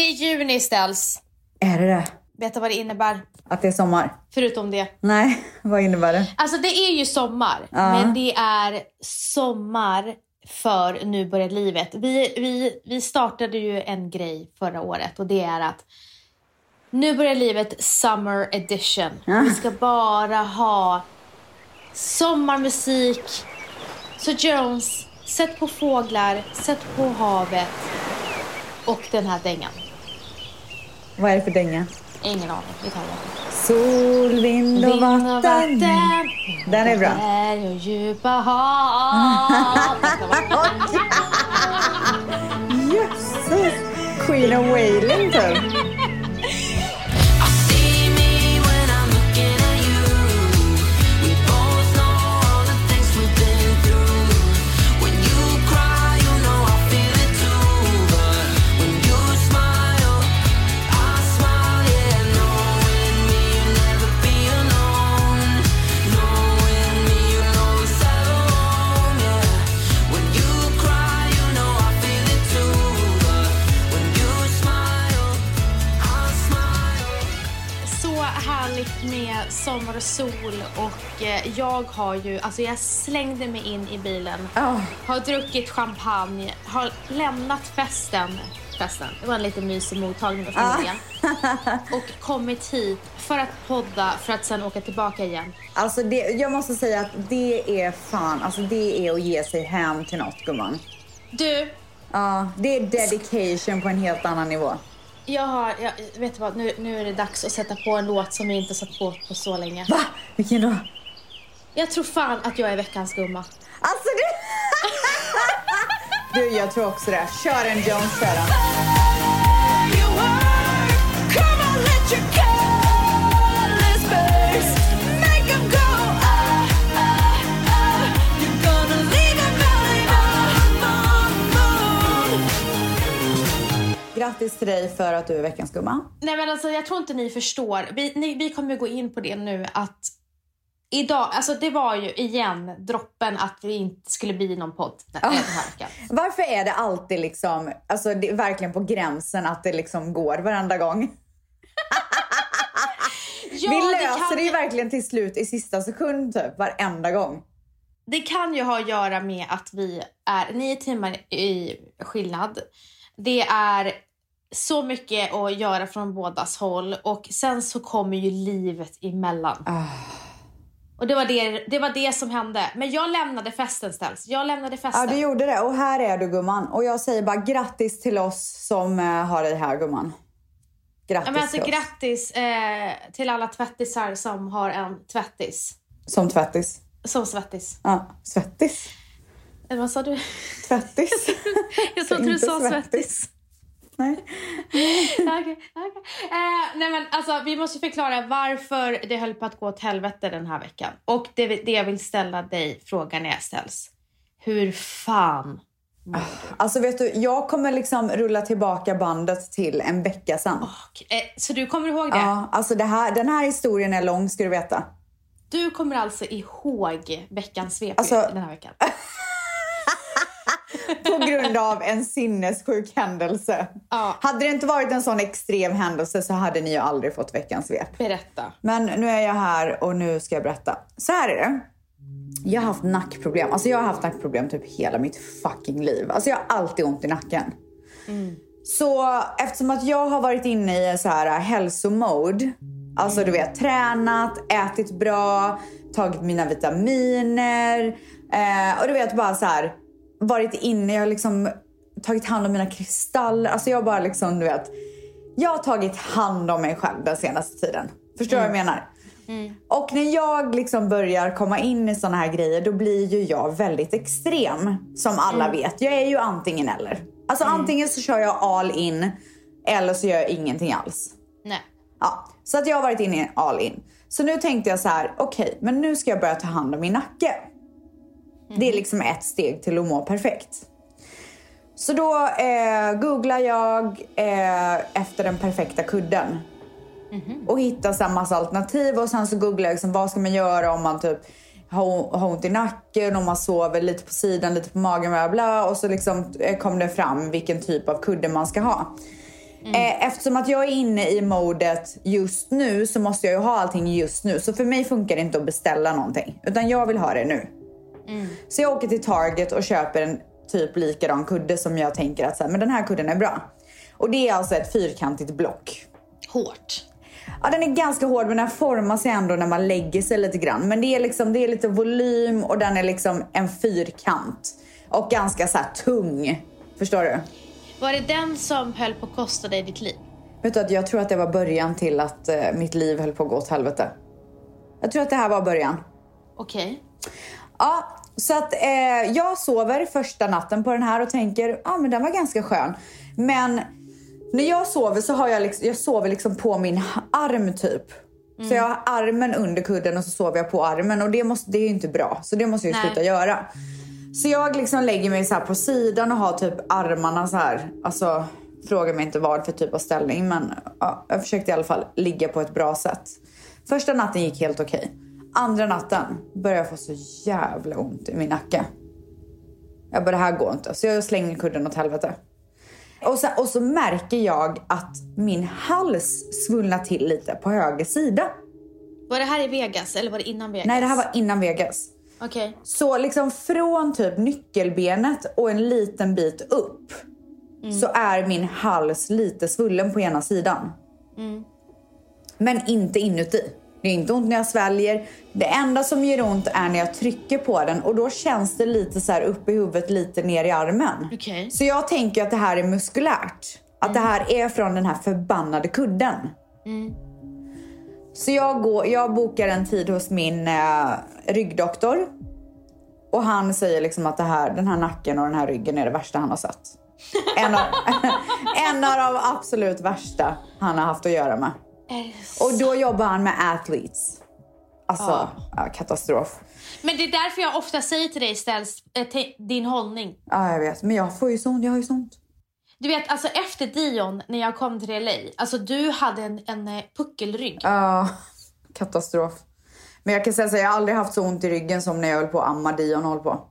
Det är juni ställs. Är det det? Vet du vad det innebär? Att det är sommar? Förutom det. Nej, vad innebär det? Alltså det är ju sommar, Ja. men det är sommar för Nu börjar livet. Vi, vi, vi startade ju en grej förra året och det är att Nu börjar livet Summer Edition. Ja. Vi ska bara ha sommarmusik. Så Jones, sätt på fåglar, sätt på havet och den här dängan. Vad är det för dänga? Ingen aning, vi tar den. Sol, vind och Vind och vatten. Den är bra. Berg och djupa hav. Jösses! Queen of Wailing typ. Sommar och sol och eh, jag har ju, alltså jag slängde mig in i bilen, Ja. har druckit champagne, har lämnat festen, festen, det var en lite mysig mottagning med familjen, och kommit hit för att podda för att sen åka tillbaka igen. Alltså det, jag måste säga att det är fan, alltså det är att ge sig hem till något gumman. Du, Ja, det är dedication på en helt annan nivå. Jag har, jag, vet du vad, nu, nu är det dags att sätta på en låt som vi inte satt på på så länge. Va? Vilken då? Jag tror fan att jag är veckans gumma. Alltså du... du, jag tror också det. Kör en Jones sedan. Grattis till dig för att du är veckans gumma. Nej men alltså jag tror inte ni förstår. Vi, ni, vi kommer gå in på det nu att idag, alltså det var ju igen droppen att vi inte skulle bli någon podd den, här veckan. Varför är det alltid liksom, alltså det är verkligen på gränsen att det liksom går varenda gång? Ja, Vi det löser kan det ju- verkligen till slut i sista sekund typ, varenda gång. Det kan ju ha att göra med att vi är nio timmar i skillnad. Det är så mycket att göra från bådas håll och sen så kommer ju livet emellan. Ah. Och det var det, det var det som hände. Men jag lämnade festen ställs. Jag lämnade festen. Ja, du gjorde det. Och här är du gumman. Och jag säger bara grattis till oss som eh, har dig här gumman. Grattis Ja, men alltså, till oss. grattis eh, till alla tvättisar som har en tvättis. Som tvättis. Som svettis. Ja, svettis. Eller vad sa du? Tvättis. Jag trodde du sa svettis. svettis. Nej. Okej, okej. Eh, nej men alltså, vi måste förklara varför det höll på att gå åt helvete den här veckan. Och det, det jag vill ställa dig frågan jag ställs. Hur fan mår du? Alltså vet du, jag kommer liksom rulla tillbaka bandet till en vecka sedan. Och, eh, så du kommer ihåg det? Ja, alltså det här, den här historien är lång ska du veta. Du kommer alltså ihåg veckans svep Alltså- den här veckan? På grund av en sinnessjuk händelse. Ja. Hade det inte varit en sån extrem händelse så hade ni ju aldrig fått veckans svep. Berätta. Men nu är jag här och nu ska jag berätta. Så här är det. Jag har haft nackproblem. Alltså jag har haft nackproblem typ hela mitt fucking liv. Alltså jag har alltid ont i nacken. Så eftersom att jag har varit inne i så här hälsomode. Alltså du vet tränat, ätit bra, tagit mina vitaminer. Eh, och du vet bara så här varit inne, jag har liksom tagit hand om mina kristaller. Alltså jag har bara liksom du vet. Jag har tagit hand om mig själv den senaste tiden. Förstår du vad jag menar? Och när jag liksom börjar komma in i såna här grejer då blir ju jag väldigt extrem. Som alla vet. Jag är ju antingen eller. Alltså antingen så kör jag all in eller så gör jag ingenting alls. Nej. Ja, så att jag har varit inne i all in. Så nu tänkte jag så här, okej, men nu ska jag börja ta hand om min nacke. Det är liksom ett steg till att må perfekt. Så då eh, googlar jag eh, efter den perfekta kudden. Och hittar så massa alternativ och sen så googlar jag liksom, vad ska man göra om man typ har, ont i nacken, om man sover lite på sidan, lite på magen, bla bla. Och så liksom eh, kom det fram vilken typ av kudde man ska ha. Mm. eftersom att jag är inne i modet just nu så måste jag ju ha allting just nu. Så för mig funkar det inte att beställa någonting. Utan jag vill ha det nu. Så jag åker till Target och köper en typ likadan kudde som jag tänker att så här, men den här kudden är bra. Och det är alltså ett fyrkantigt block. Hårt. Ja, den är ganska hård men den formar sig ändå när man lägger sig lite grann. Men det är, liksom, det är lite volym och den är liksom en fyrkant. Och ganska så här tung. Förstår du? Var det den som höll på att kosta dig ditt liv? Vet du att jag tror att det var början till att eh, mitt liv höll på att gå åt helvete. Jag tror att det här var början. Okej. Ja, så att eh, jag sover första natten på den här och tänker, ja ah, men den var ganska skön. Men när jag sover så har jag liksom, jag sover liksom på min arm typ. Så jag har armen under kudden och så sover jag på armen och det, måste, det är ju inte bra. Så det måste jag ju sluta göra. Så jag liksom lägger mig så på sidan och har typ armarna så här. Alltså, fråga mig inte vad för typ av ställning men ja, jag försökte i alla fall ligga på ett bra sätt. Första natten gick helt okej. Andra natten började jag få så jävla ont i min nacke. Jag bara, det här går inte. Så jag slänger kudden åt helvete. Och så, och så märker jag att min hals svullnar till lite på höger sida. Var det här i Vegas eller var det innan Vegas? Nej, det här var innan Vegas. Okej. Så liksom från typ nyckelbenet och en liten bit upp så är min hals lite svullen på ena sidan. Men inte inuti. Det är inte ont när jag sväljer. Det enda som gör ont är när jag trycker på den och då känns det lite så här upp i huvudet, lite ner i armen. Okej. Så jag tänker att det här är muskulärt. Att det här är från den här förbannade kudden. Så jag, går, jag bokar en tid hos min eh, ryggdoktor. Och han säger liksom att det här, den här nacken och den här ryggen är det värsta han har sett. En av, en av de absolut värsta han har haft att göra med. Och då jobbar han med athletes. Alltså, ja, katastrof. Men det är därför jag ofta säger till dig ställs äh, till din hållning. Ja, jag vet. Men jag får ju så ont. Jag har ju så ont. Du vet, alltså efter Dion, när jag kom till LA, alltså du hade en, en eh, puckelrygg. Ja, katastrof. Men jag kan säga så jag har aldrig haft så ont i ryggen som när jag höll på att amma Dion höll på.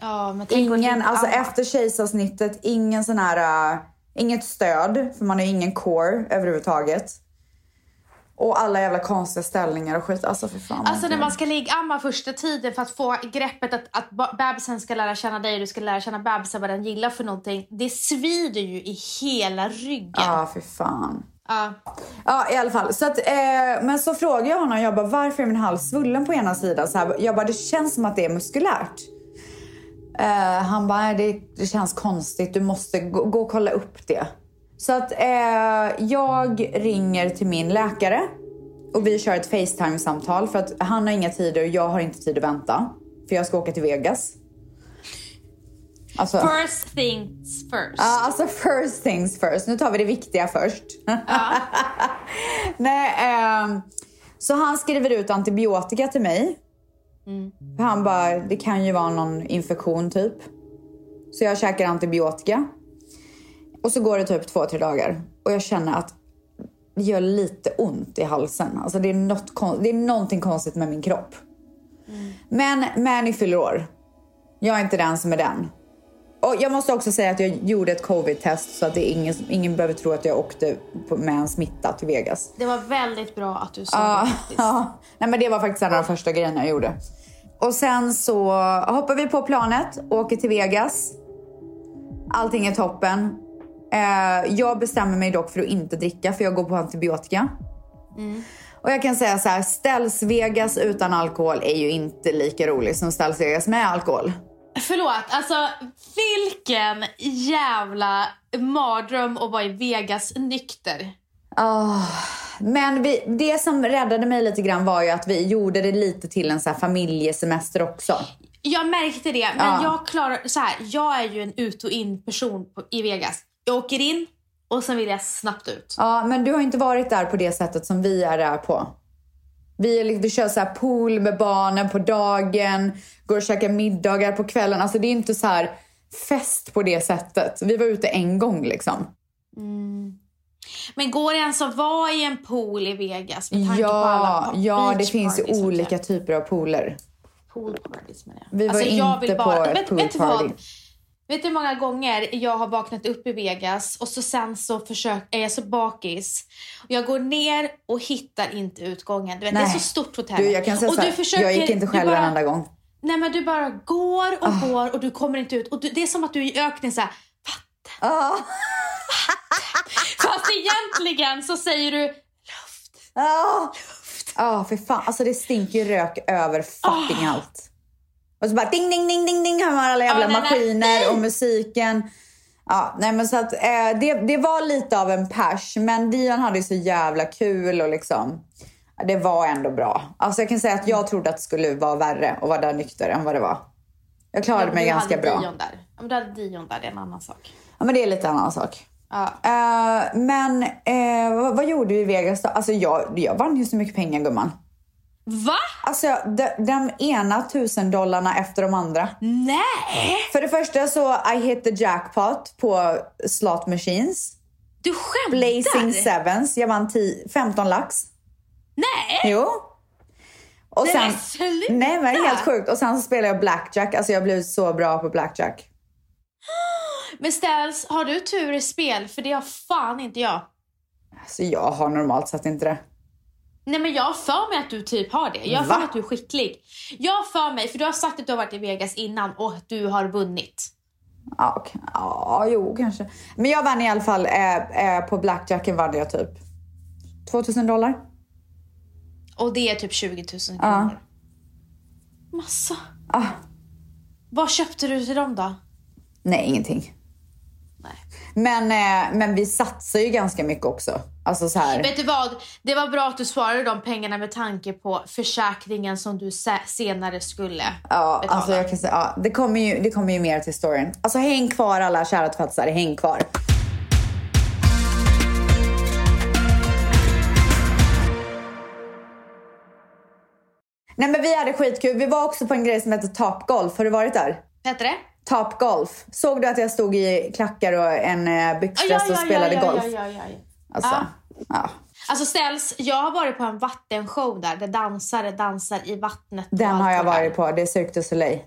Ja, men Ingen, alltså amma- efter kejsarsnittet, ingen sån här, äh, inget stöd, för man har ingen core överhuvudtaget. Och alla jävla konstiga ställningar och skit. Alltså för fan. Alltså när man ska ligga-amma första tiden för att få greppet att, att bebisen ska lära känna dig och du ska lära känna bebisen vad den gillar för någonting. Det svider ju i hela ryggen. Ja, för fan. Ja. Ja, i alla fall. Så att, eh, men så frågade jag honom, jag bara, varför är min hals svullen på ena sidan? Så här, jag bara, det känns som att det är muskulärt. Eh, han bara, "Nej, det, det känns konstigt, du måste gå, gå och kolla upp det. Så att eh, jag ringer till min läkare och vi kör ett Facetime-samtal för att han har inga tider och jag har inte tid att vänta. För jag ska åka till Vegas. Alltså, First things first. Ja, alltså first things first. Nu tar vi det viktiga först. Nej, ehm, så han skriver ut antibiotika till mig. För Han bara, det kan ju vara någon infektion typ. Så jag käkar antibiotika. Och så går det typ två, tre dagar. Och jag känner att det gör lite ont i halsen. Alltså det är, något, det är någonting konstigt med min kropp. Men Mani fyller år. Jag är inte den som är den. Och jag måste också säga att jag gjorde ett covid-test så att det är ingen, ingen behöver tro att jag åkte på, med en smitta till Vegas. Det var väldigt bra att du sa Ja, det faktiskt. ja. Nej, men det var faktiskt en av de första grejerna jag gjorde. Och sen så hoppar vi på planet, åker till Vegas. Allting är toppen. Eh, jag bestämmer mig dock för att inte dricka för jag går på antibiotika. Och jag kan säga så här, ställs Vegas utan alkohol är ju inte lika rolig som ställs Vegas med alkohol. Förlåt, alltså vilken jävla mardröm att vara i Vegas nykter. Ah, men vi, det som räddade mig lite grann var ju att vi gjorde det lite till en så familjesemester också. Jag märkte det, men Ja. jag klarar så här. Jag är ju en ut och in person på, i Vegas. Jag åker in och sen vill jag snabbt ut. Ja, men du har inte varit där på det sättet som vi är där på. Vi, är, vi kör så här pool med barnen på dagen, går och käkar middagar på kvällen. Alltså det är inte så här fest på det sättet. Vi var ute en gång liksom. Men går det ens att vara i en pool i Vegas med tanke på alla Ja, ja det finns ju olika typer av pooler. Pool parties menar jag. Vi var Alltså, jag inte vill på bara- ett vet, pool vet party. vad? Vet du hur många gånger jag har vaknat upp i Vegas och så sen så försök, är jag så bakis. Jag går ner och hittar inte utgången. Du vet, det är så stort hotell. Du, jag kan säga och så här, försöker, jag gick inte själv bara, en enda gång. Nej men du bara går och Ah. går och du kommer inte ut. Och du, det är som att du är i öknen så här. Ah, Fast egentligen så säger du luft. ah. Ja, för fan. Alltså det stinker rök över fucking allt. Och så bara ding, ding, ding, ding, ding hör man alla jävla nej, nej, maskiner nej. och musiken. Ja, nej men så att eh, det, det var lite av en pers, men Dion hade ju så jävla kul och liksom det var ändå bra. Alltså jag kan säga att jag trodde att det skulle vara värre och vara där nykter än vad det var. Jag klarade Ja, mig ganska bra. Dion där. Ja, men du hade Dion där, det är en annan sak. Ja, men det är lite annan sak. Ja. Eh, men eh, vad, vad gjorde vi i Vegas då? Alltså jag, jag vann ju så mycket pengar gumman. Va? Alltså de, de ena tusen dollarna efter de andra. Nej! För det första så I hit the jackpot på slot machines. Du skämtar? Blazing sevens. Jag vann 10, 15 lax. Nej! Jo. Och Nej, sen, sluta! nej men helt sjukt. Och sen så spelade jag blackjack. Alltså jag blev så bra på blackjack. Men Ställs, har du tur i spel? För det har fan inte jag. Alltså jag har normalt sett inte det. Nej men jag har för mig att du typ har det. Jag har för mig att du är skicklig. Jag har för mig, för du har sagt att du har varit i Vegas innan och att du har vunnit. Ja, okej. ja, jo kanske. Men jag vann i alla fall eh, eh, på blackjacken vann jag typ 2000 dollar. Och det är typ 20 000 Ja. kronor. Massa. Ah, Vad köpte du till dem då? nej, ingenting. Nej. Men, eh, men vi satsar ju ganska mycket också. Alltså så här. Vet du vad? Det var bra att du svarade de pengarna med tanke på försäkringen som du se- senare skulle Ja, betala. alltså jag kan säga, ja, det, kommer ju, det kommer ju mer till storyn. Alltså häng kvar alla kära tvättisar, häng kvar. Nej men vi hade skitkul. Vi var också på en grej som heter Top Golf. Har du varit där? Heter det? Top Golf. Såg du att jag stod i klackar och en eh, byxdress och spelade ja, golf? Ja, ja, ja, ja. Alltså, Ja. Ja. Alltså ställs, jag har varit på en vattenshow där, där dansare dansar i vattnet. Den har jag varit på. Det är Cirque du Soleil.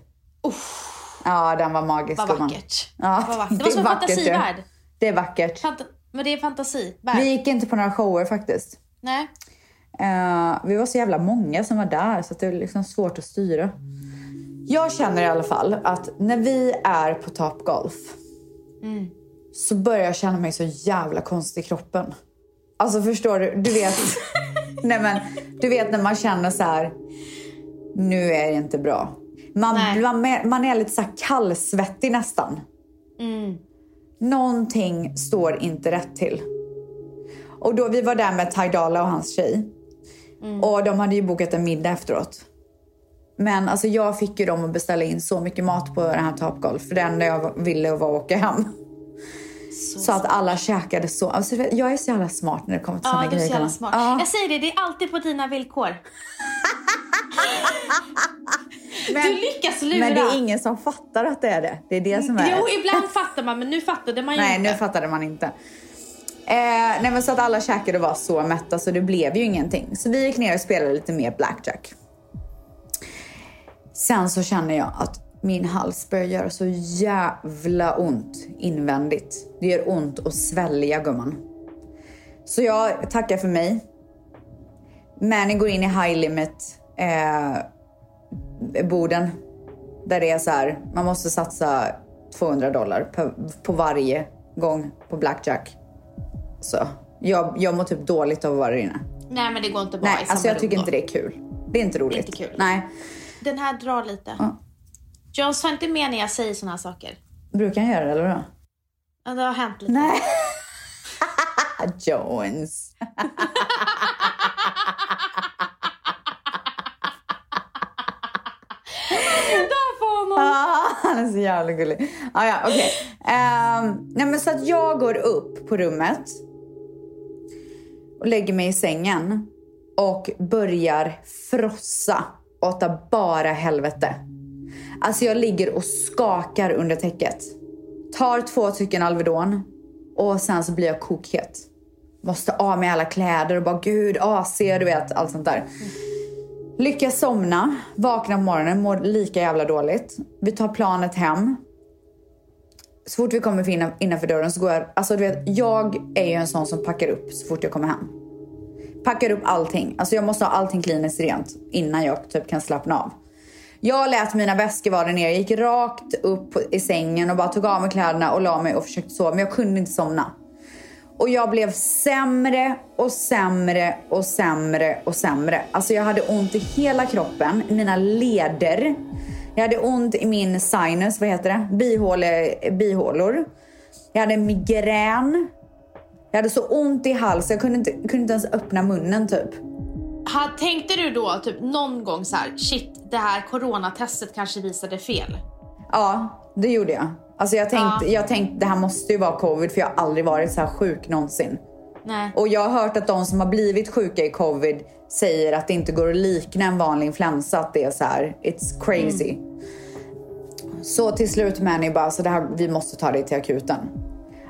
Ja, den var magisk. Vad vackert. Ja, vackert. Det var som en du. fantasivärld. Det är vackert. Fanta- men det är fantasivärld. Vi gick inte på några shower faktiskt. Nej. Eh, vi var så jävla många som var där så det är liksom svårt att styra. Jag känner i alla fall att när vi är på Top Golf så börjar jag känna mig så jävla konstig i kroppen. Alltså förstår du? Du vet, nej men, du vet när man känner så här. Nu är det inte bra. Man, man, man är lite så kallsvettig nästan. Mm. Någonting står inte rätt till. Och då, vi var där med Tajdala och hans tjej. Och de hade ju bokat en middag efteråt. Men alltså jag fick ju dem att beställa in så mycket mat på den här Top Golf. För det enda jag ville var att åka hem. Så, Så att alla käkade så. Alltså, jag är så jävla smart när det kommer till Ja, såna du är grejer. så jävla smart. Ja. Jag säger det, det är alltid på dina villkor. Men, du lyckas lura. men det är ingen som fattar att det är det. Det är det som är... Jo, ibland fattar man, men nu fattade man ju Nej, inte. nu fattade man inte. Eh, nej, men så att alla käkade och var så mätta så det blev ju ingenting. Så vi gick ner och spelade lite mer blackjack. Sen så känner jag att min hals börjar göra så jävla ont invändigt. Det gör ont att svälja gumman. Så jag tackar för mig. Manny går in i high limit eh, borden. Där det är så här, man måste satsa 200 dollar på, på varje gång på blackjack. Så jag, jag mår typ dåligt av att vara där inne. Nej, men det går inte bra Nej, i alltså samma jag rum tycker då. inte det är kul. Det är inte roligt. inte kul. Nej. Den här drar lite. Ja. John, ta inte med när jag säger såna här saker. Brukar han göra det eller vadå? Ja, Det har hänt lite. Nej. Jones. Ah, han är så jävla gullig. Ah, ja, okej. Ehm, nej, men så att jag går upp på rummet och lägger mig i sängen och börjar frossa åt bara helvete. Alltså jag ligger och skakar under täcket. Tar två stycken Alvedon och sen så blir jag kokhet. Måste av med alla kläder och bara gud AC du vet allt sånt där. Lyckas somna, vaknar på morgonen, mår lika jävla dåligt. Vi tar planet hem. så fort vi kommer innanför dörren så går jag... Alltså du vet, jag är ju en sån som packar upp så fort jag kommer hem. Packar upp allting. Alltså jag måste ha allting kliniskt rent innan jag typ kan slappna av. Jag lät mina väskor vara där nere, gick rakt upp i sängen och bara tog av mig kläderna och la mig och försökte sova. Men jag kunde inte somna. Och jag blev sämre och sämre och sämre och sämre. Alltså jag hade ont i hela kroppen, i mina leder. Jag hade ont i min sinus, vad heter det? Bihåle, bihålor. Jag hade migrän. Jag hade så ont i halsen, jag kunde inte, kunde inte ens öppna munnen typ. Ha, tänkte du då typ någon gång så här, shit, det här coronatestet kanske visade fel? Ja, det gjorde jag. Alltså jag tänkte, jag tänkte det här måste ju vara covid för jag har aldrig varit så här sjuk någonsin. Nej. Och jag har hört att de som har blivit sjuka i covid säger att det inte går att likna en vanlig influensa. Att det är så här, it's crazy. Så till slut Manny bara, så det här, vi måste ta dig till akuten.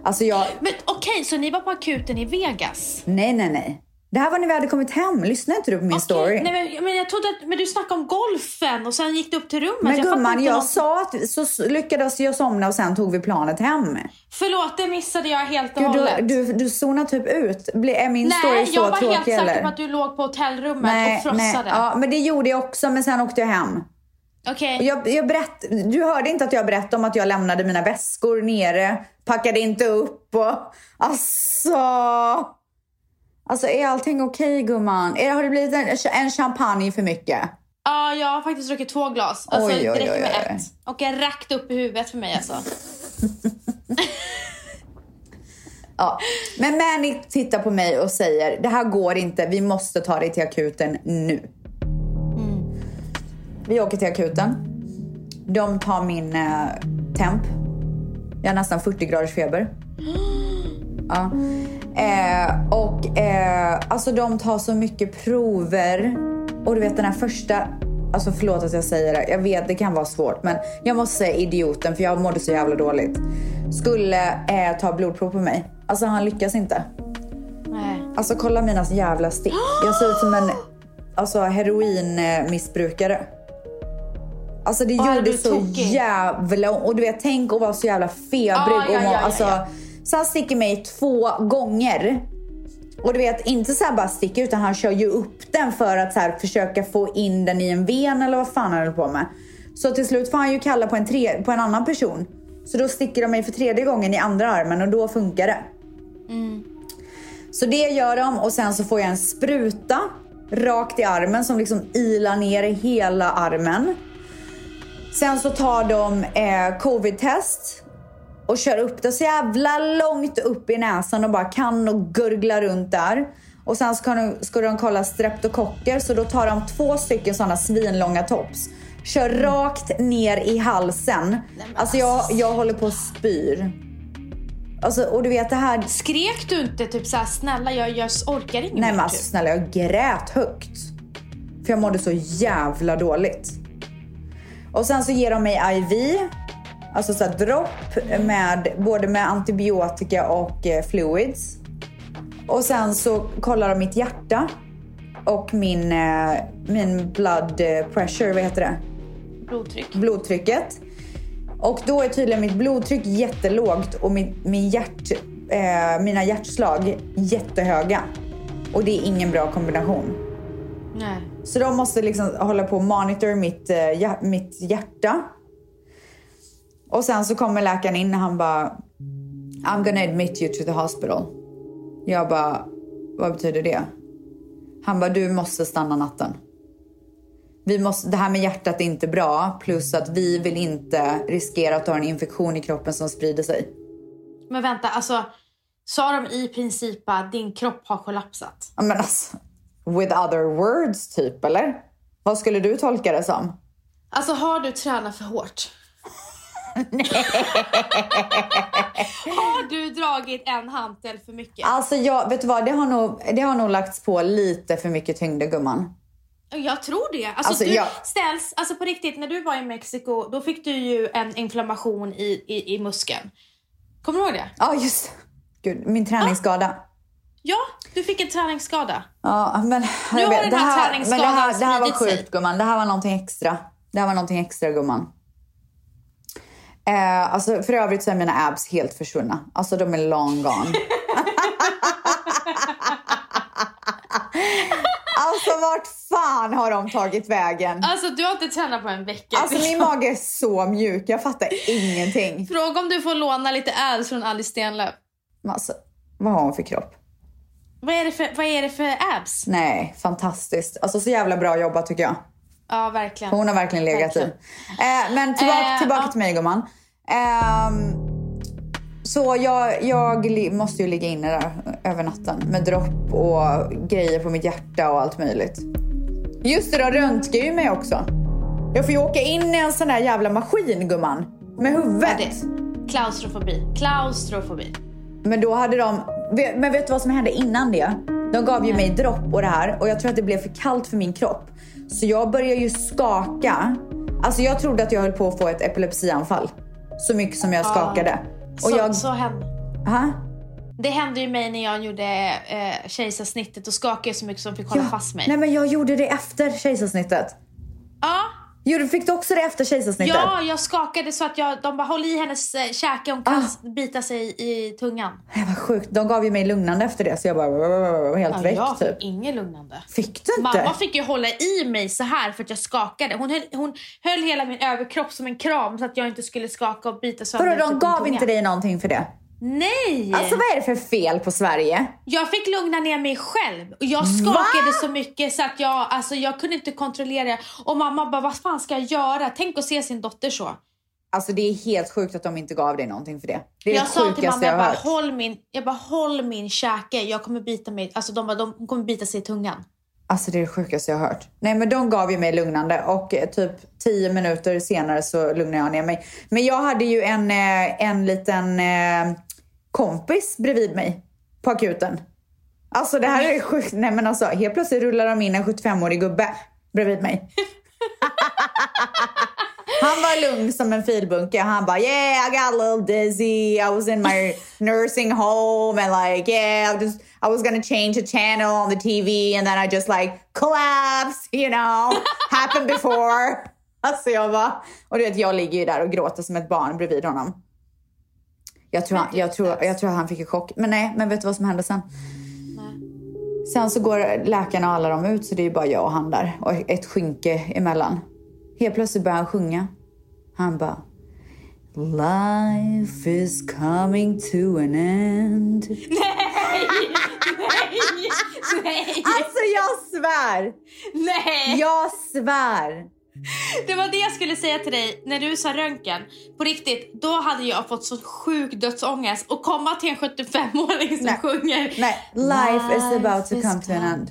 Alltså jag, Men okej, så ni var på akuten i Vegas? nej nej nej. Det här var när vi hade kommit hem. Lyssnade inte du på min Okej, story? Nej, men, men jag trodde att men du snackade om golfen och sen gick du upp till rummet. men jag gumman, jag något- sa att så lyckades jag somna och sen tog vi planet hem. Förlåt, det missade jag helt och Gud, hållet. du, du, du zonar typ ut. Är min story Nej, så jag var tråkig helt säker eller? på att du låg på hotellrummet nej, och nej. frossade. Ja, men det gjorde jag också, men sen åkte jag hem. Okej. Och Jag, jag berätt, du hörde inte att jag berättade om att jag lämnade mina väskor nere, packade inte upp och alltså... Alltså är allting okej gumman? Är, har det blivit en, en champagne för mycket? Ja, jag har faktiskt druckit två glas. Alltså, Oj, oj, det räcker med oj. ett. Och jag rakt upp i huvudet för mig alltså. Ja. Men Manny tittar på mig och säger det här går inte, vi måste ta dig till akuten nu. Vi åker till akuten. De tar min eh, temp. Jag har nästan 40 graders feber. Ja. Eh, och eh, alltså de tar så mycket prover. Och du vet den här första, alltså förlåt att jag säger det, jag vet det kan vara svårt men jag måste säga idioten för jag mådde så jävla dåligt. Skulle eh, ta blodprov på mig. Alltså han lyckas inte. Nej. Alltså kolla mina jävla stick. Jag ser ut som en alltså, heroinmissbrukare. Alltså det gjorde så tokig. jävla ont. Och du vet, tänk att vara så jävla febrig. Ja, ja, och ja, ja, alltså, ja. Så han sticker mig två gånger. Och du vet, inte så här bara sticka utan han kör ju upp den för att så här, försöka få in den i en ven eller vad fan han håller på med. Så till slut får han ju kalla på en, tre, på en annan person. Så då sticker de mig för tredje gången i andra armen och då funkar det. Så det gör de och sen så får jag en spruta rakt i armen som liksom ilar ner hela armen. Sen så tar de eh, covid-test och kör upp det så jävla långt upp i näsan och bara kan och gurgla runt där. Och sen ska de, ska de kolla streptokocker så då tar de två stycken sådana svinlånga tops. Kör rakt ner i halsen. Alltså jag, jag håller på att spyr. Alltså, och du vet det här Skrek du inte typ såhär snälla jag, jag orkar inget Nej men alltså typ? snälla jag grät högt. För jag mådde så jävla dåligt. Och sen så ger de mig IV. Alltså så här dropp med både med antibiotika och eh, fluids. Och sen så kollar de mitt hjärta. Och min, eh, min blood eh, pressure, vad heter det? Blodtryck. blodtrycket. Och då är tydligen mitt blodtryck jättelågt och min, min hjärt, eh, mina hjärtslag jättehöga. Och det är ingen bra kombination. Nej. Så de måste liksom hålla på och monitor mitt, eh, mitt hjärta. Och sen så kommer läkaren in och han bara I'm gonna admit you to the hospital. Jag bara, vad betyder det? Han bara, du måste stanna natten. Vi måste, det här med hjärtat är inte bra. Plus att vi vill inte riskera att har en infektion i kroppen som sprider sig. Men vänta, alltså sa de i princip att din kropp har kollapsat? Men alltså, with other words typ, eller? Vad skulle du tolka det som? Alltså har du tränat för hårt? har du dragit en hantel för mycket? Alltså jag, vet du vad, det har, nog, det har nog lagts på lite för mycket tyngder gumman. Jag tror det. Alltså, Alltså, du jag- ställs, alltså på riktigt, när du var i Mexiko då fick du ju en inflammation i, i, i muskeln. Kommer du ihåg det? Ja just Gud, min träningsskada. Ja, du fick en träningsskada. Ja, men Nu har vet, den det här här, men det träningsskadan här, det här var sig. sjukt gumman. Det här var någonting extra. Det här var någonting extra gumman. Eh, alltså, för övrigt så är mina abs helt försvunna. Alltså de är long gone. alltså vart fan har de tagit vägen? Alltså du har inte tränat på en vecka. Alltså min mage är så mjuk, jag fattar ingenting. Fråga om du får låna lite abs från Alice Stenlöf. Alltså, vad har hon för kropp? Vad är det för, vad är det för abs? Nej, fantastiskt. Alltså så jävla bra jobbat tycker jag. Ja, verkligen. Hon har verkligen legat Verkligen. i. Eh, men tillbaka, Eh, tillbaka ja. till mig gumman. Ehm, så jag, jag måste ju ligga inne där över natten med dropp och grejer på mitt hjärta och allt möjligt. Just det, de röntgar ju mig också. Jag får ju åka in i en sån där jävla maskin gumman. Med Ja, huvudet. det. Klaustrofobi. Klaustrofobi. Men då hade de... Men vet du vad som hände innan det? De gav ju mig dropp och det här och jag tror att det blev för kallt för min kropp. Så jag började ju skaka. Alltså jag trodde att jag höll på att få ett epilepsianfall. Så mycket som jag skakade. Och Så, jag... så hände. Ha? Det hände ju mig när jag gjorde eh, kejsarsnittet och skakade så mycket som fick hålla fast mig. Nej men jag gjorde det efter kejsarsnittet. Ja, Fick du också det efter kejsarsnittet? ja, jag skakade så att jag, de bara håll i hennes eh, käke, hon kan Ah. bita sig i tungan. Nej vad sjukt. De gav ju mig lugnande efter det så jag bara var helt Ja, väck jag typ. fick inget lugnande. Fick du inte? Mamma fick ju hålla i mig så här för att jag skakade. Hon höll, hon höll hela min överkropp som en kram så att jag inte skulle skaka och bita sönder Vadå, de typ gav tunga. inte dig någonting för det? Nej! Alltså vad är det för fel på Sverige? Jag fick lugna ner mig själv. Och jag skakade så mycket så att jag, alltså, jag kunde inte kontrollera. Och mamma bara, vad fan ska jag göra? Tänk att se sin dotter så. Alltså det är helt sjukt att de inte gav dig någonting för det. Det är jag det sa till mamma, jag jag bara, hört. håll min, jag bara, håll min käke. Jag kommer bita mig. Alltså de bara, de kommer bita sig i tungan. Alltså det är det sjukaste jag har hört. Nej men de gav ju mig lugnande och eh, typ tio minuter senare så lugnade jag ner mig. Men jag hade ju en, eh, en liten eh, kompis bredvid mig på akuten. Alltså det här är sjukt. Nej men alltså helt plötsligt rullar de in en 75-årig gubbe bredvid mig. Han var lugn som en filbunke. Han bara yeah I got a little dizzy. I was in my nursing home and like yeah I, just, I was gonna change the channel on the TV and then I just like collapsed you know. Happened before. Alltså jag bara, och du vet jag ligger ju där och gråter som ett barn bredvid honom. Jag tror, han, jag, tror, jag tror han fick en chock. Men nej, men vet du vad som hände sen? Sen så går läkarna och alla de ut så det är bara jag och han där och ett skynke emellan. Helt plötsligt börjar han sjunga. Han bara Life is coming to an end. Nej! Alltså jag svär! Nej! Jag svär! Det var det jag skulle säga till dig när du sa röntgen. På riktigt, då hade jag fått så sjuk dödsångest. Och komma till en 75-åring som Nej. sjunger. Nej, life is about to Life come to an end.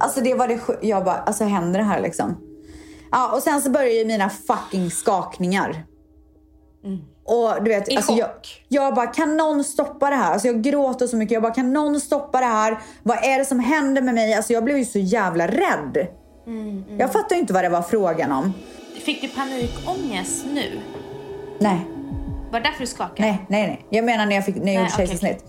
Alltså det var det Jag bara, alltså händer det här liksom? Ja, och sen så börjar ju mina fucking skakningar. Och du vet, I alltså jag, jag bara, kan någon stoppa det här? Alltså jag gråter så mycket. Jag bara, kan någon stoppa det här? Vad är det som händer med mig? Alltså jag blev ju så jävla rädd. Jag fattar inte vad det var frågan om. Fick du panikångest nu? Nej, Var det därför du skakade? nej, nej, nej. Jag menar när jag, fick, när jag Nej, gjorde kejsarsnitt.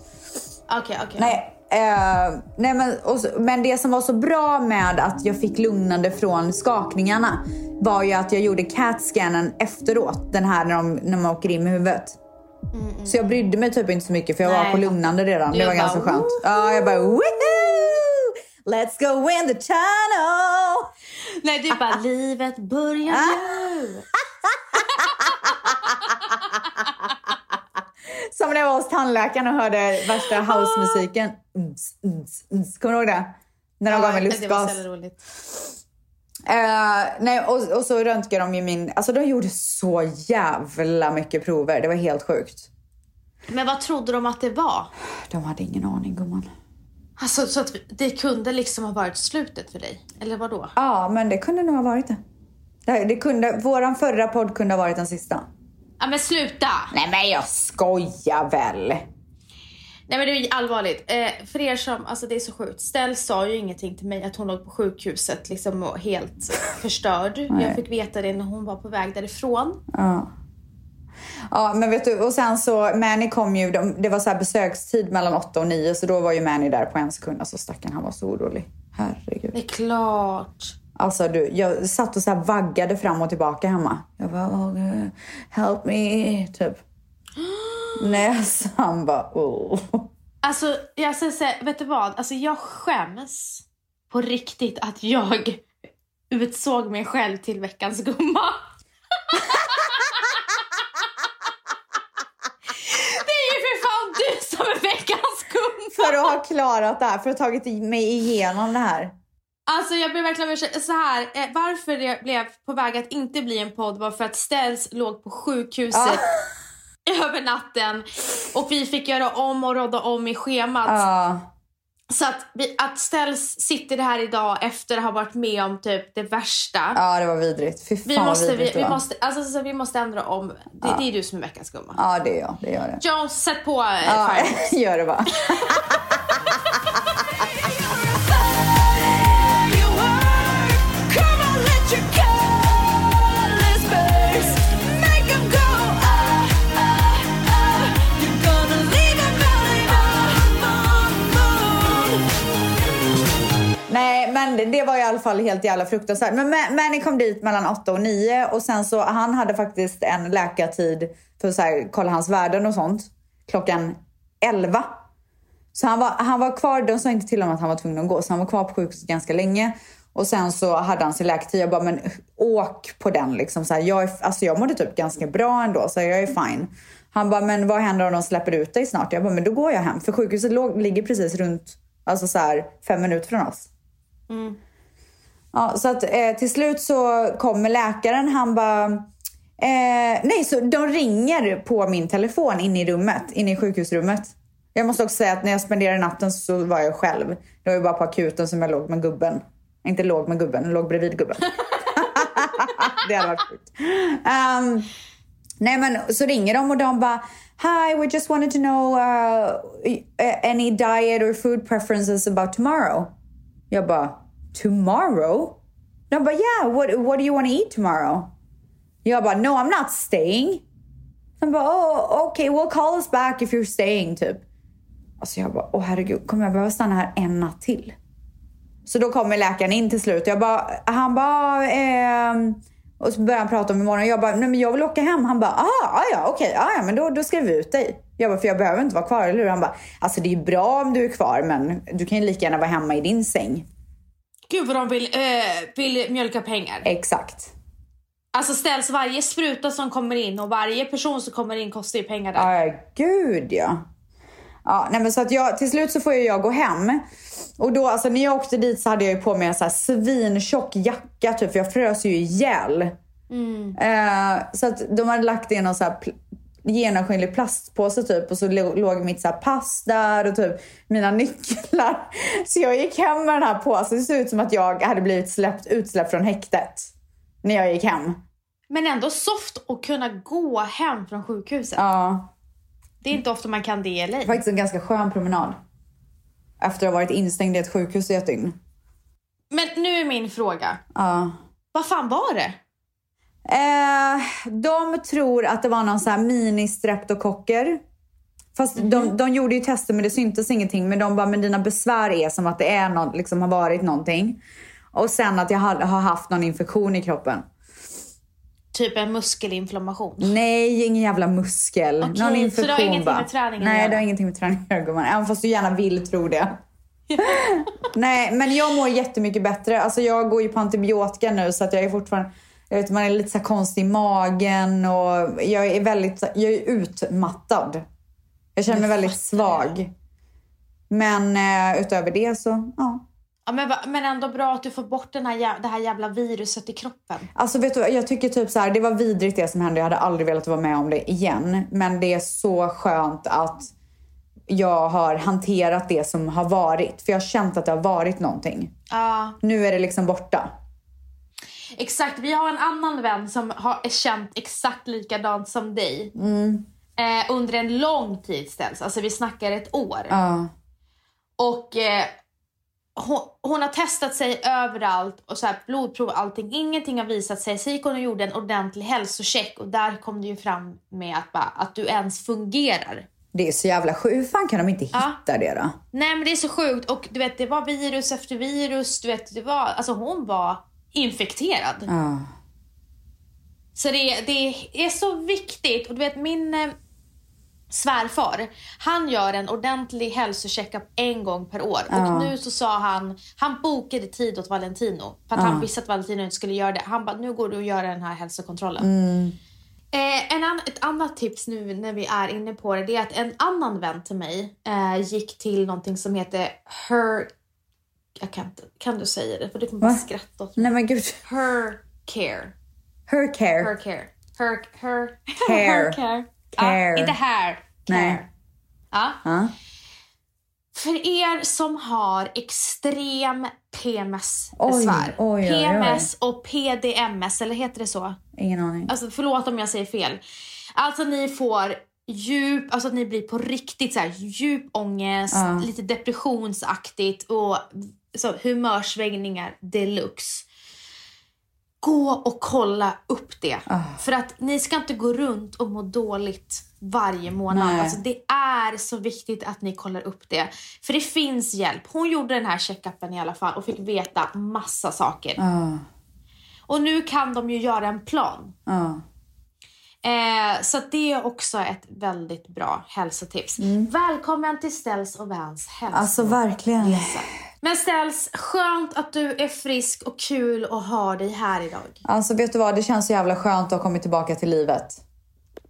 Okej, okej. Nej, eh, nej men, och men det som var så bra med att jag fick lugnande från skakningarna var ju att jag gjorde CAT-scannen efteråt. Den här när, de, när man åker in med huvudet. Så jag brydde mig typ inte så mycket för jag Nej, var på lugnande redan. Du Det var bara, ganska skönt. Ja, jag bara woohoo! Let's go in the tunnel! Nej, du bara, livet börjar nu. Som när jag var hos tandläkaren och hörde värsta housemusiken. Kommer du ihåg det? När de gav mig det var så lustgas. roligt. Eh, nej, och, och så röntgade de ju min... Alltså de gjorde så jävla mycket prover. Det var helt sjukt. Men vad trodde de att det var? De hade ingen aning gumman. Alltså, så att det kunde liksom ha varit slutet för dig? Eller vad då? Ja, men det kunde nog ha varit det. det, det kunde, våran förra podd kunde ha varit den sista. Ja, men sluta! Nej men jag skojar väl. Nej men det är allvarligt. Eh, för er som, alltså det är så sjukt. Stell sa ju ingenting till mig att hon låg på sjukhuset liksom helt förstörd. Jag fick veta det när hon var på väg därifrån. Ja. Ja, men vet du, och sen så, Manny kom ju, de, det var så här besökstid mellan 8 och 9 så då var ju Manny där på en sekund. Alltså stackarn, han var så orolig. Herregud. Det är klart. Alltså du, jag satt och så här vaggade fram och tillbaka hemma. Jag bara, oh, help me, typ. Nej, så han bara, oh. Alltså, jag ska säga, vet du vad? Alltså, jag skäms på riktigt att jag utsåg mig själv till veckans gumma. Det är ju för fan du som är veckans gumma! För att ha klarat det här, för att ha tagit mig igenom det här. Alltså jag ber verkligen så här, eh, varför det blev på väg att inte bli en podd var för att Ställs låg på sjukhuset över natten och vi fick göra om och råda om i schemat. Ja. Så att, vi, att Ställs sitter här idag efter att ha varit med om typ det värsta. Ja, det var vidrigt. Fy fan Vi vad måste, vi, vidrigt vi, var. måste, alltså, så vi måste ändra om. Det, det är du som är veckans gumma. Ja, det är jag. Det gör det. Jones, sätt på eh, Ja, gör det bara. men det- det var i alla fall helt jävla fruktansvärt. Men Mani Manny kom dit mellan 8 och 9 och sen så, han hade faktiskt en läkartid för att så här, kolla hans värden och sånt klockan 11. Så han var, han var kvar, de sa inte till honom att han var tvungen att gå, så han var kvar på sjukhuset ganska länge. Och sen så hade han sin läkartid. Jag bara, men åk på den liksom. Så här, jag, är, alltså jag mådde typ ganska bra ändå, så jag är fine. Han bara, men vad händer om de släpper ut dig snart? Jag bara, men då går jag hem. För sjukhuset låg, ligger precis runt, alltså så här, fem minuter från oss. Mm. Ja, så att eh, till slut så kommer läkaren. Han bara... Eh, nej, så de ringer på min telefon inne i rummet, inne i sjukhusrummet. Jag måste också säga att när jag spenderade natten så var jag själv. Det var ju bara på akuten som jag låg med gubben. Inte låg med gubben, låg bredvid gubben. det hade varit sjukt. Um, nej men så ringer de och de bara Hi, we just wanted to know uh, eh, any diet or food preferences about tomorrow. Jag bara, tomorrow? De bara, yeah, what, what do you want to eat tomorrow? Jag bara, no I'm not staying. De bara, oh, okay, we'll call us back if you're staying, typ. Alltså jag bara, åh herregud, kommer jag behöva stanna här en natt till? Så då kommer läkaren in till slut. Jag bara, han bara, ehm, och så börjar han prata om imorgon. Jag bara, nej men jag vill åka hem. Han bara, ah, ja, okej, okay, ja, men då, då skriver vi ut dig. Jag bara, för jag behöver inte vara kvar, eller hur? Han bara, alltså det är ju bra om du är kvar, men du kan ju lika gärna vara hemma i din säng. Gud vad de vill, eh, vill mjölka pengar. Exakt. Alltså ställs varje spruta som kommer in och varje person som kommer in kostar ju pengar där. Ja, gud ja. Ja, nej men så att jag, till slut så får jag gå hem. Och då, alltså när jag åkte dit så hade jag ju på mig en så här svintjock jacka typ, för jag frös ju ihjäl. Eh, så att de hade lagt in någon så här genomskinlig plastpåse typ och så låg mitt så pass där och typ mina nycklar. Så jag gick hem med den här påsen. Det såg ut som att jag hade blivit släppt, utsläppt från häktet. När jag gick hem. Men ändå soft att kunna gå hem från sjukhuset. Ja. Det är inte ofta man kan det i LA. Faktiskt en ganska skön promenad. Efter att ha varit instängd i ett sjukhus i ett dygn. Men nu är min fråga. Ja. Vad fan var det? Eh, de tror att det var någon sån här mini-streptokocker. Fast de, de gjorde ju tester men det syntes ingenting. Men de bara, men dina besvär är som att det är något, liksom har varit någonting. Och sen att jag har, har haft någon infektion i kroppen. Typ en muskelinflammation. Nej, ingen jävla muskel. Okej, någon så det har infektion ingenting bara. med träningen Nej, det har ingenting med träning att göra gumman. Även fast du gärna vill tro det. Nej, men jag mår jättemycket bättre. Alltså jag går ju på antibiotika nu så att jag är fortfarande... Jag vet, man är lite så konstig i magen och jag är väldigt... Jag är utmattad. Jag känner mig väldigt svag. Men eh, utöver det så, ja. Ja, men, men ändå bra att du får bort den här, det här jävla viruset i kroppen. Alltså vet du, jag tycker typ så här, det var vidrigt det som hände. Jag hade aldrig velat vara med om det igen. Men det är så skönt att jag har hanterat det som har varit. För jag har känt att det har varit någonting. Ja, Nu är det liksom borta. Exakt. Vi har en annan vän som har känt exakt likadant som dig. Mm. Eh, under en lång tid ställs. Alltså vi snackar ett år. Ja. Och eh, hon, hon har testat sig överallt och så här, blodprov allting. Ingenting har visat sig. Så gick hon och gjorde en ordentlig hälsocheck och där kom det ju fram med att, bara, att du ens fungerar. Det är så jävla sjukt. Hur fan kan de inte hitta Ja. det då? Nej men det är så sjukt och du vet det var virus efter virus. Du vet, det var, alltså hon var infekterad. Ja. Så det, det är så viktigt. Och du vet min eh, svärfar, han gör en ordentlig hälsocheckup en gång per år. Ja. Och nu så sa han, han bokade tid åt Valentino. För att han visste att Valentino inte skulle göra det. Han bara, nu går du och gör den här hälsokontrollen. Eh, en an, ett annat tips nu när vi är inne på det, det är att en annan vän till mig eh, gick till någonting som heter Her... Jag kan inte, kan du säga det? För du kommer bara skratta åt mig. Nej men gud. Her care. Her care. Her care. Her, her, Care. her care. Care. Ja, inte här. Care. Nej. Ja. Ja. För er som har extrem PMS-besvär. PMS och PDMS, eller heter det så? Ingen aning. Alltså förlåt om jag säger fel. Alltså ni får djup, alltså att ni blir på riktigt så här, djup ångest, lite depressionsaktigt och så, humörsvängningar deluxe. Gå och kolla upp det. Ah. För att ni ska inte gå runt och må dåligt varje månad. Nej. Alltså, det är så viktigt att ni kollar upp det. För det finns hjälp. Hon gjorde den här checkupen i alla fall och fick veta massa saker. Ja. Och nu kan de ju göra en plan. Ja. Eh, så det är också ett väldigt bra hälsotips. Välkommen till Ställs och Vans. Mm. Alltså verkligen. Men Ställs, skönt att du är frisk och kul att ha dig här idag. Alltså vet du vad, det känns så jävla skönt att ha kommit tillbaka till livet.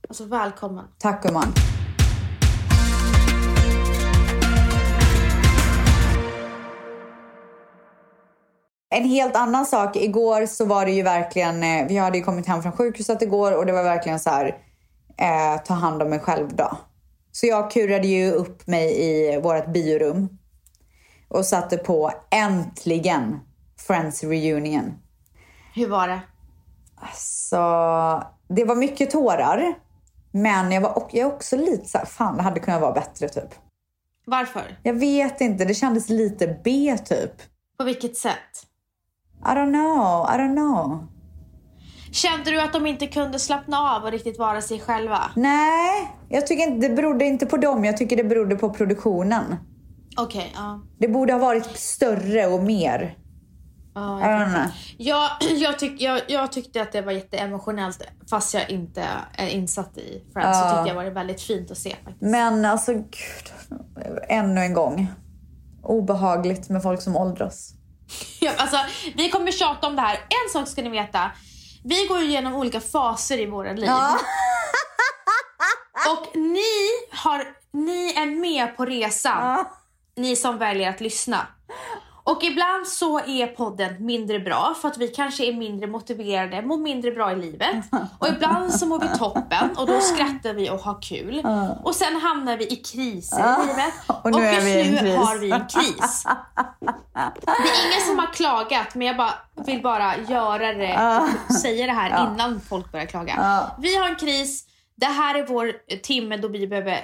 Alltså välkommen. Tack gumman. En helt annan sak. Igår så var det ju verkligen, eh, vi hade ju kommit hem från sjukhuset igår och det var verkligen så här, eh, ta hand om mig själv då. Så jag kurade ju upp mig i vårt biorum och satte på äntligen Friends reunion. Hur var det? Så det var mycket tårar. Men jag var jag också lite så här, fan det hade kunnat vara bättre typ. Varför? Jag vet inte, det kändes lite B typ. På vilket sätt? I don't know, I don't know. Kände du att de inte kunde slappna av och riktigt vara sig själva? Nej, jag tycker inte, det berodde inte på dem, jag tycker det berodde på produktionen. Okej, ja. Det borde ha varit större och mer. Ja, jag, jag, jag, tyck, jag, jag tyckte att det var jätteemotionellt fast jag inte är insatt i Friends så Ja. tyckte jag var det väldigt fint att se faktiskt. Men alltså gud, ännu en gång. Obehagligt med folk som åldras. Ja, alltså, vi kommer tjata om det här. En sak ska ni veta. Vi går ju igenom olika faser i våra liv. Ja. Och ni, har, ni är med på resan. Ni som väljer att lyssna. Och ibland så är podden mindre bra för att vi kanske är mindre motiverade, mår mindre bra i livet. Och ibland så mår vi toppen och då skrattar vi och har kul. Och sen hamnar vi i kriser i livet. Och nu är just nu har vi en kris. Det är ingen som har klagat men jag bara, vill bara göra det, säga det här innan folk börjar klaga. Vi har en kris, det här är vår timme då vi behöver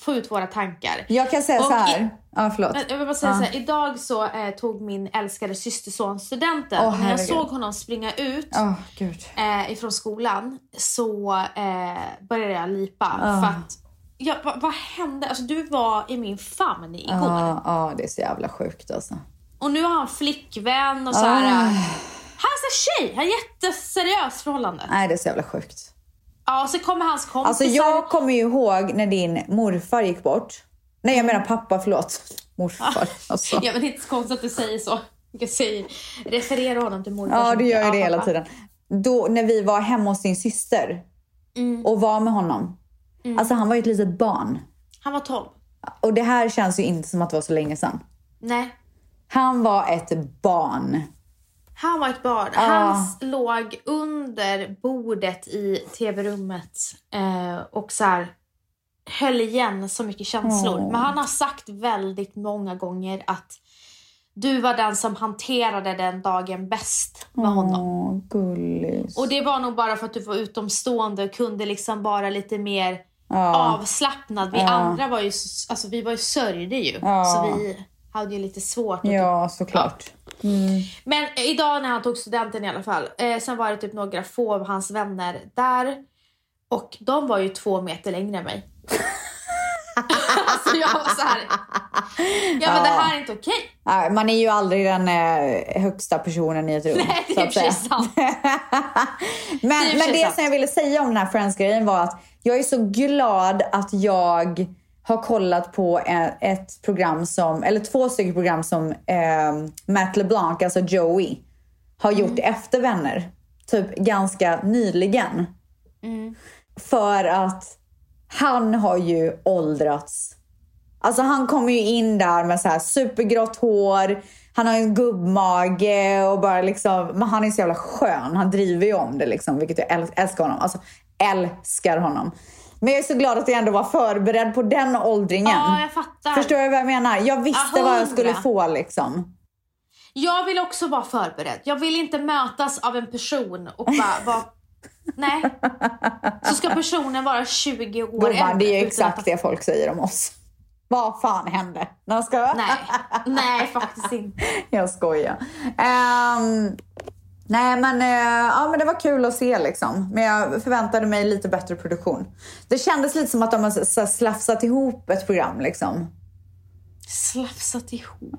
få ut våra tankar. Jag kan säga Och så här. i- Ja, förlåt. Men Jag vill bara säga Ja. så här, idag så eh, tog min älskade systerson studenten och när jag såg honom springa ut gud. eh, ifrån skolan så eh, började jag lipa. Ja. För att, ja, vad, vad hände? Alltså, du var i min famn igår. Ja, ja, det är så jävla sjukt alltså. Och nu har han flickvän och så här. Ah. Han är så tjej, han har jätteseriöst förhållande. Nej, det är så jävla sjukt. Ja, och så kommer hans kompisar. Alltså jag kommer ju ihåg när din morfar gick bort. Nej, jag menar pappa, förlåt. Morfar. Alltså. Ja, men det är inte så konstigt att du säger så. Jag säger, referera honom till morfar. Ja, du gör ju Ja, det hela pappa. tiden. Då, när vi var hemma hos din syster Mm. och var med honom. Alltså han var ju ett litet barn. Han var 12. Och det här känns ju inte som att det var så länge sedan. Nej, Han var ett barn. Han var ett barn. Ah. Han låg under bordet i tv-rummet eh, och så här höll igen så mycket känslor. Åh. Men han har sagt väldigt många gånger att du var den som hanterade den dagen bäst med honom. Gullis. Och det var nog bara för att du var utomstående och kunde liksom vara lite mer ja. avslappnad. Vi andra var ju, alltså vi var ju sörjde ju. Så vi hade ju lite svårt. att ja, såklart. Mm. Men idag när han tog studenten i alla fall. Eh, sen var det typ några få av hans vänner där. Och de var ju två meter längre än mig. alltså jag var så här. Ja men det här är inte okej. Nej, Man är ju aldrig den eh, högsta personen i ett rum. Nej det är säga. sant. Men, Det men det sant. som jag ville säga om den här Friends-grejen var att jag är så glad att jag har kollat på ett, ett program som, eller två stycken program som eh, Matt LeBlanc, alltså Joey, har gjort efter Vänner. Typ ganska nyligen. För att han har ju åldrats. Alltså han kommer ju in där med så här supergrått hår. Han har en gubbmage och bara liksom, men han är så jävla skön. Han driver ju om det liksom, vilket jag äl- älskar honom. Alltså älskar honom. Men jag är så glad att jag ändå var förberedd på den åldringen. Ja jag fattar. Förstår du vad jag menar? Jag visste Ja, vad jag skulle få liksom. Jag vill också vara förberedd. Jag vill inte mötas av en person och bara vara... Nej. Så ska personen vara 20 år Gumman, det är ju exakt att- det folk säger om oss. Vad fan hände? Nej, ska? Nej, nej faktiskt inte. Jag skojar. Ehm, nej men, eh, ja, men det var kul att se liksom. Men jag förväntade mig lite bättre produktion. Det kändes lite som att de har slafsat ihop ett program liksom. Slafsat ihop.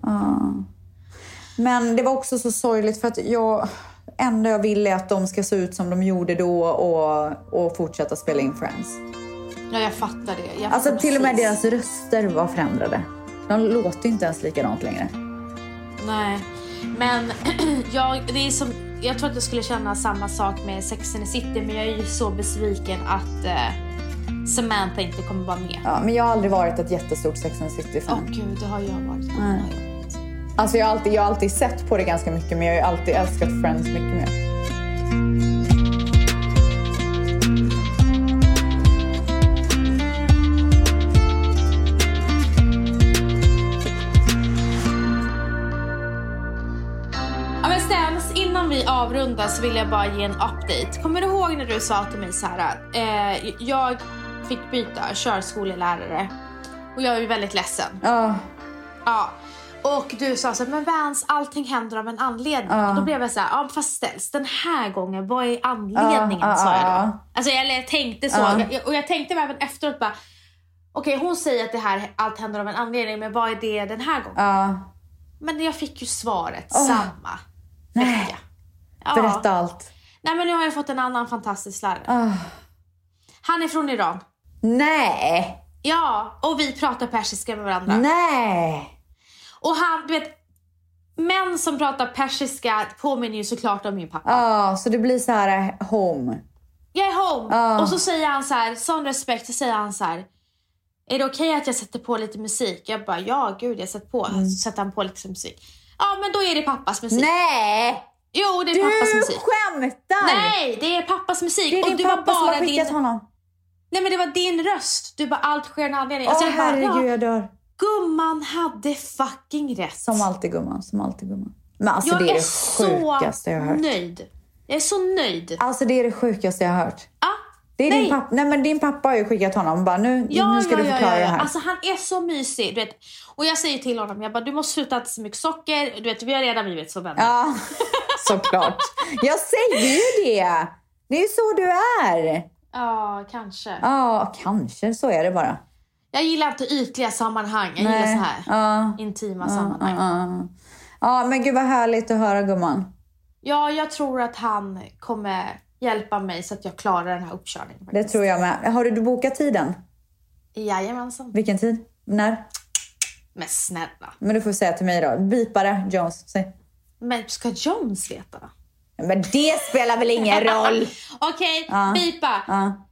Men det var också så sorgligt för att jag enda jag vill är att de ska se ut som de gjorde då och, och fortsätta spela in Friends. Ja, jag fattar det. Jag Alltså till och med deras röster var förändrade. De låter ju inte ens likadant längre. Nej, men jag, det är som, jag tror att jag skulle känna samma sak med Sex and the City men jag är ju så besviken att eh, Samantha inte kommer vara med. Ja, men jag har aldrig varit ett jättestort Sex and the Åh City-fan. gud, det har jag varit. Varit. Alltså jag har, alltid, jag har alltid sett på det ganska mycket men jag har ju alltid älskat Friends mycket mer. Avrundar så vill jag bara ge en update. Kommer du ihåg när du sa till mig så här, eh, jag fick byta körskolelärare och jag är ju väldigt ledsen. Ja, Ja. Och du sa så här, men Vans, allting händer av en anledning. Ja. Och då blev jag så här, ja fast ställs den här gången, vad är anledningen? Ja, sa jag då. Alltså jag, eller jag tänkte så. Och jag tänkte även efteråt bara, okej hon säger att det här, allt händer av en anledning, men vad är det den här gången? Men jag fick ju svaret samma Nej. vecka. Ja. Berätta allt. Nej men nu har jag fått en annan fantastisk lärare. Ah. Han är från Iran. Nej! Ja, och vi pratar persiska med varandra. Nej! Och han, du vet, män som pratar persiska påminner ju såklart om min pappa. Ja, så det blir så här eh, home. Jag är home. Ja. Och så säger han så här, sån respekt, så säger han så här. Är det okej att jag sätter på lite musik? Jag bara, ja gud jag sätter på. Mm. Så sätter han på lite musik. Ja men då är det pappas musik. Nej! Jo det är Du pappas musik. skämtar! Nej, det är pappas musik. Det är och din det var pappa som har skickat din... honom. Nej men det var din röst. Du bara, allt sker en anledning. Åh Alltså, jag bara, herregud, ja, jag dör. gumman hade fucking rätt. Som alltid gumman, som alltid gumman. Men alltså jag det är, är det sjukaste jag har hört. nöjd. Jag är så nöjd. Alltså det är det sjukaste jag har hört. Ah, Det är Nej. din, pappa, nej, men din pappa har ju skickat honom bara nu, Ja, nu ska ja, du förklara ja, det ja. här. Alltså han är så mysig. Du vet. Och jag säger till honom, jag bara, du måste sluta äta så mycket socker. Du vet, vi har redan blivit så vänner. Ja, såklart. Jag säger ju det. Det är ju så du är. Ja, kanske. Ja, kanske så är det bara. Jag gillar inte ytliga sammanhang. Jag gillar så här Ja, intima ja, sammanhang. ja. Ja, men gud vad härligt att höra gumman. Ja, jag tror att han kommer hjälpa mig så att jag klarar den här uppkörningen. Det tror jag med. Har du bokat tiden? Jajamensan. Vilken tid? När? Men snälla. Men du får säga till mig då. Bipa det, Jones. Säg. Men ska Jones veta? Men det spelar väl ingen roll? Okej, Ja. bipa. Ja.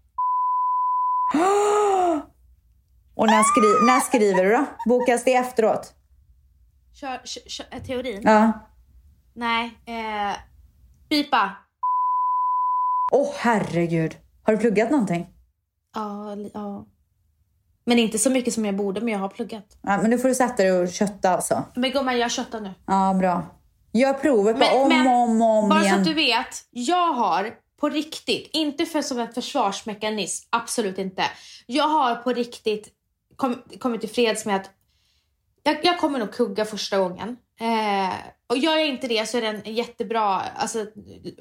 Och när, skri- när skriver du då? Bokas det efteråt? Kör, kör, kör teorin. Ja. Nej. Eh, bipa. Åh herregud. Har du pluggat någonting? Ja, ja. Men inte så mycket som jag borde, men jag har pluggat. Ja, men nu får du sätta dig och kötta alltså. Men gumman, jag köttar nu. Ja, bra. Gör provet bara Men- om men- och om, om Bara så igen. att du vet, jag har på riktigt, inte för som en försvarsmekanism, absolut inte. Jag har på riktigt kom, kommit till freds med att jag, jag kommer nog kugga första gången. Eh, och gör jag inte det så är det en jättebra alltså,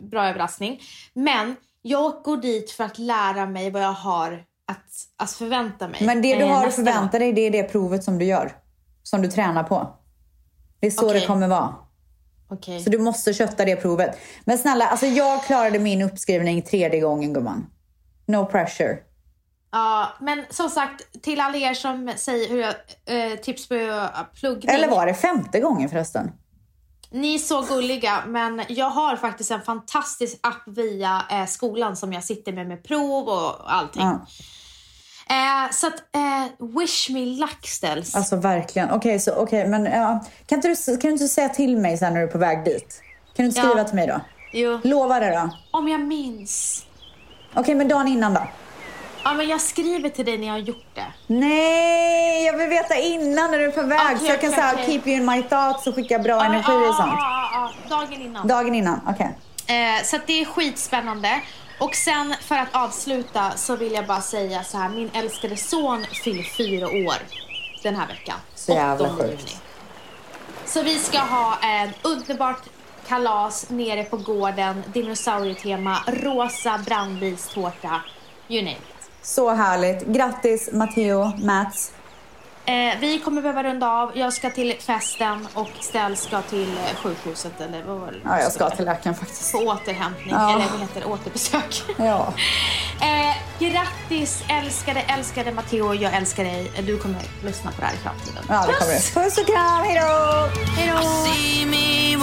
bra överraskning. Men jag går dit för att lära mig vad jag har att alltså förvänta mig. Men det du eh, har att förvänta dig, det är det provet som du gör. Som du tränar på. Det är så Okej. det kommer vara. Okej. Så du måste kötta det provet. Men snälla, alltså jag klarade min uppskrivning tredje gången gumman. No pressure. Ja, men som sagt, till alla er som säger hur jag, eh, tips på pluggning. Eller var det femte gången förresten? Ni är så gulliga, men jag har faktiskt en fantastisk app via eh, skolan som jag sitter med med prov och allting. Ja. Eh, så att, eh, wish me luck ställs. Alltså verkligen. Okej, så okej, men ja, kan, inte du, kan du inte säga till mig sen när du är på väg dit? Kan du inte skriva Ja. till mig då? jo, Lova det då. om jag minns. Okej, men dagen innan då? Ja, men jag skriver till dig när jag har gjort det. Nej, jag vill veta innan när du är på väg. Okej, så jag kan säga okej. keep you in my thoughts och skicka bra Ja, energi ja, och sånt. ja, ja, dagen innan. Dagen innan, okej. Eh, så det är skitspännande. Och sen för att avsluta så vill jag bara säga så här. Min älskade son fyller fyra år den här veckan. Så jävla 8 sjukt. juni. Så vi ska ha en underbart kalas nere på gården. Dinosaurietema, rosa brandbilstårta. You name it. Så härligt. Grattis Matteo, Mats. Eh, vi kommer behöva runda av. Jag ska till festen och Stell ska till eh, sjukhuset eller vad var det? Ja, jag ska till läkaren faktiskt. På återhämtning, Ja. eller vad heter det? Återbesök. Ja. Eh, grattis älskade, älskade Matteo. Jag älskar dig. Du kommer lyssna på det här i framtiden. Ja, det kommer. Puss och kram, hejdå! Hejdå! See me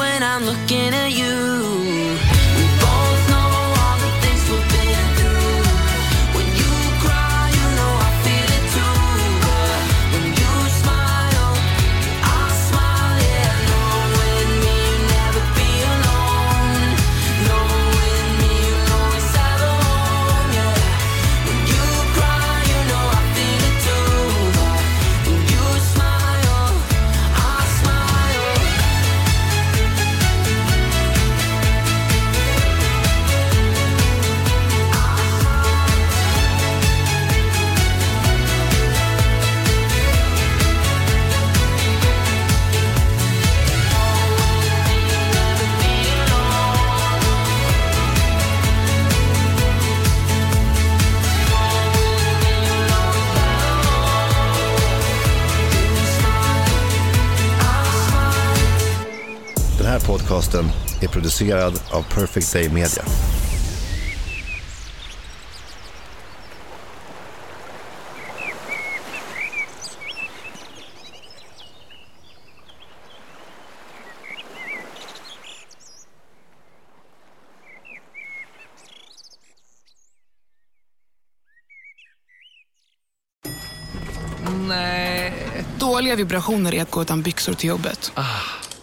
producerad av Perfect Day Media. Dåliga vibrationer är att gå utan byxor till jobbet.